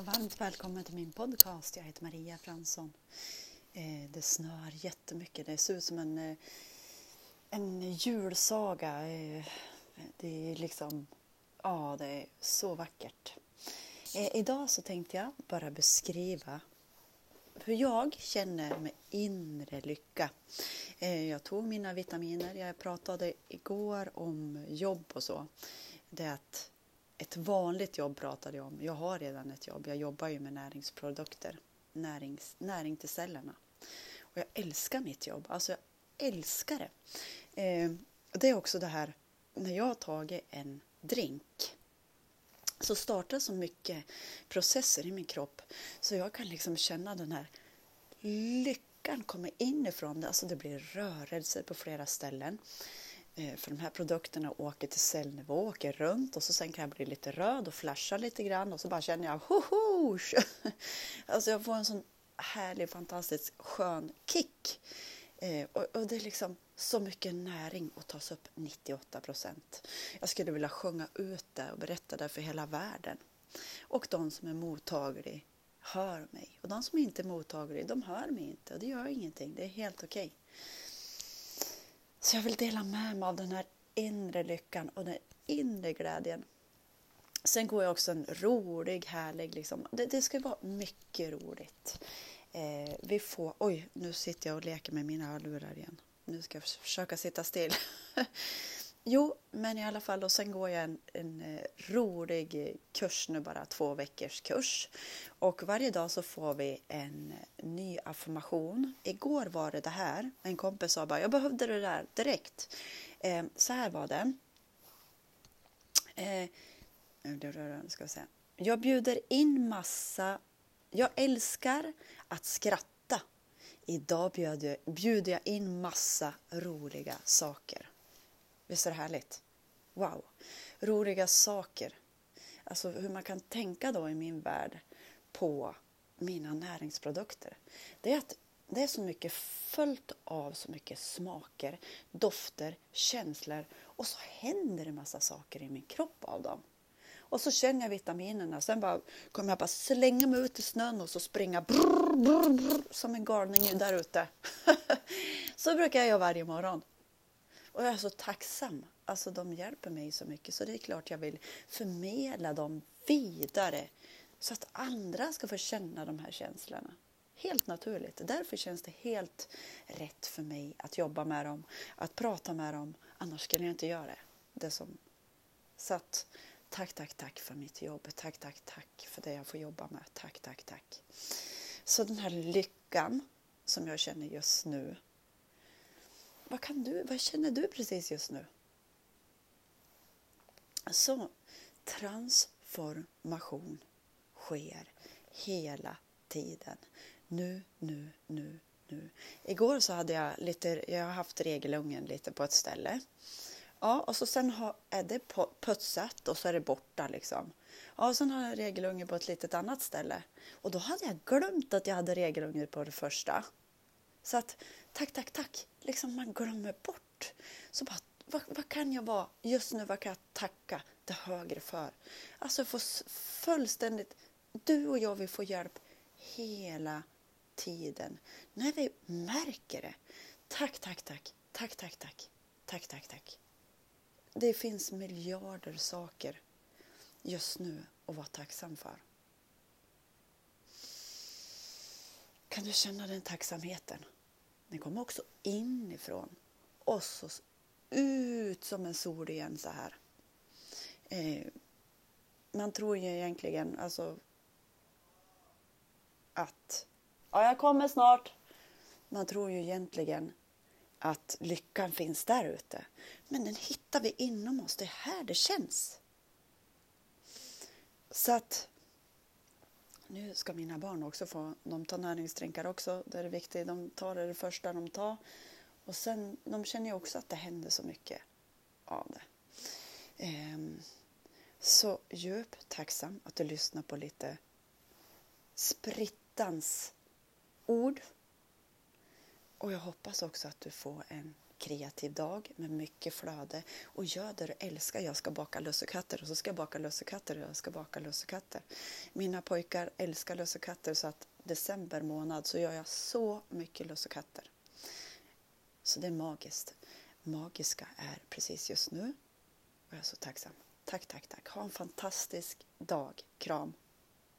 och varmt välkommen till min podcast. Jag heter Maria Fransson. Eh, det snör jättemycket. Det ser ut som en, eh, en julsaga. Eh, det är liksom, ja det är så vackert. Idag så tänkte jag bara beskriva hur jag känner med inre lycka. Jag tog mina vitaminer. Jag pratade igår om jobb och så. Det att ett vanligt jobb pratade jag om. Jag har redan ett jobb. Jag jobbar ju med näringsprodukter, närings, näring till cellerna. Och jag älskar mitt jobb. Alltså jag älskar det. Eh, det är också det här när jag har tagit en drink så startar så mycket processer i min kropp så jag kan liksom känna den här lyckan komma inifrån det. Alltså det blir rörelser på flera ställen. Eh, för de här produkterna åker till cellnivå, åker runt och så sen kan jag bli lite röd och flasha lite grann och så bara känner jag hoho! Alltså jag får en sån härlig, fantastisk, skön kick. Eh, och, och, det är liksom så mycket näring att tas upp 98 procent. Jag skulle vilja sjunga ut det och berätta det för hela världen. Och de som är mottagliga hör mig. Och de som inte är mottagliga, de hör mig inte och det gör ingenting. Det är helt okej. Okay. Så jag vill dela med mig av den här inre lyckan och den inre glädjen. Sen går jag också en rolig, härlig, liksom. det, det ska vara mycket roligt. Eh, vi får, oj, nu sitter jag och leker med mina hörlurar igen. Nu ska jag försöka sitta still. Jo, men i alla fall och sen går jag en, en eh, rolig eh, kurs nu bara, två veckors kurs. Och varje dag så får vi en eh, ny affirmation. Igår var det det här. En kompis sa bara, jag behövde det där direkt. Eh, så här var det. Eh, ska jag, säga. jag bjuder in massa, jag älskar att skratta. Idag bjuder jag in massa roliga saker. Visst är det härligt? Wow! Roliga saker. Alltså hur man kan tänka då i min värld på mina näringsprodukter. Det är att det är så mycket följt av så mycket smaker, dofter, känslor och så händer det massa saker i min kropp av dem. Och så känner jag vitaminerna. Sen bara, kommer jag bara slänga mig ut i snön och så springa brr, brr, brr, som en galning där ute. så brukar jag göra varje morgon. Och jag är så tacksam. Alltså de hjälper mig så mycket så det är klart jag vill förmedla dem vidare så att andra ska få känna de här känslorna. Helt naturligt. Därför känns det helt rätt för mig att jobba med dem, att prata med dem. Annars skulle jag inte göra det. det som... Så att, tack, tack, tack för mitt jobb. Tack, tack, tack för det jag får jobba med. Tack, tack, tack. Så den här lyckan som jag känner just nu vad, kan du, vad känner du precis just nu? Så transformation sker hela tiden. Nu, nu, nu, nu. Igår så hade jag lite, jag har haft regelungen lite på ett ställe. Ja, och så sen har, är det putsat och så är det borta liksom. Ja, och sen har jag regelunge på ett litet annat ställe. Och då hade jag glömt att jag hade regelunge på det första. Så att tack, tack, tack. Liksom man glömmer bort. Så bara, vad, vad, kan jag vara just nu? Vad kan jag tacka det högre för? Alltså få fullständigt, du och jag, vi får hjälp hela tiden. När vi märker det. Tack, tack, tack. Tack, tack, tack. Tack, tack, tack. Det finns miljarder saker just nu att vara tacksam för. Kan du känna den tacksamheten? Den kommer också inifrån och så ut som en sol igen så här. Eh, man tror ju egentligen alltså att ja, jag kommer snart. Man tror ju egentligen att lyckan finns där ute. Men den hittar vi inom oss. Det är här det känns. Så att nu ska mina barn också få, de tar näringsdrinkar också, det är viktigt, de tar det, det första de tar. Och sen, de känner ju också att det händer så mycket av det. Ehm, så djupt tacksam att du lyssnar på lite sprittans ord. Och jag hoppas också att du får en kreativ dag med mycket flöde. Och gör det du älskar jag. ska baka lussekatter och så ska jag baka lussekatter och jag ska baka lussekatter. Mina pojkar älskar lussekatter så att december månad så gör jag så mycket lussekatter. Så det är magiskt. Magiska är precis just nu. Och jag är så tacksam. Tack, tack, tack. Ha en fantastisk dag. Kram.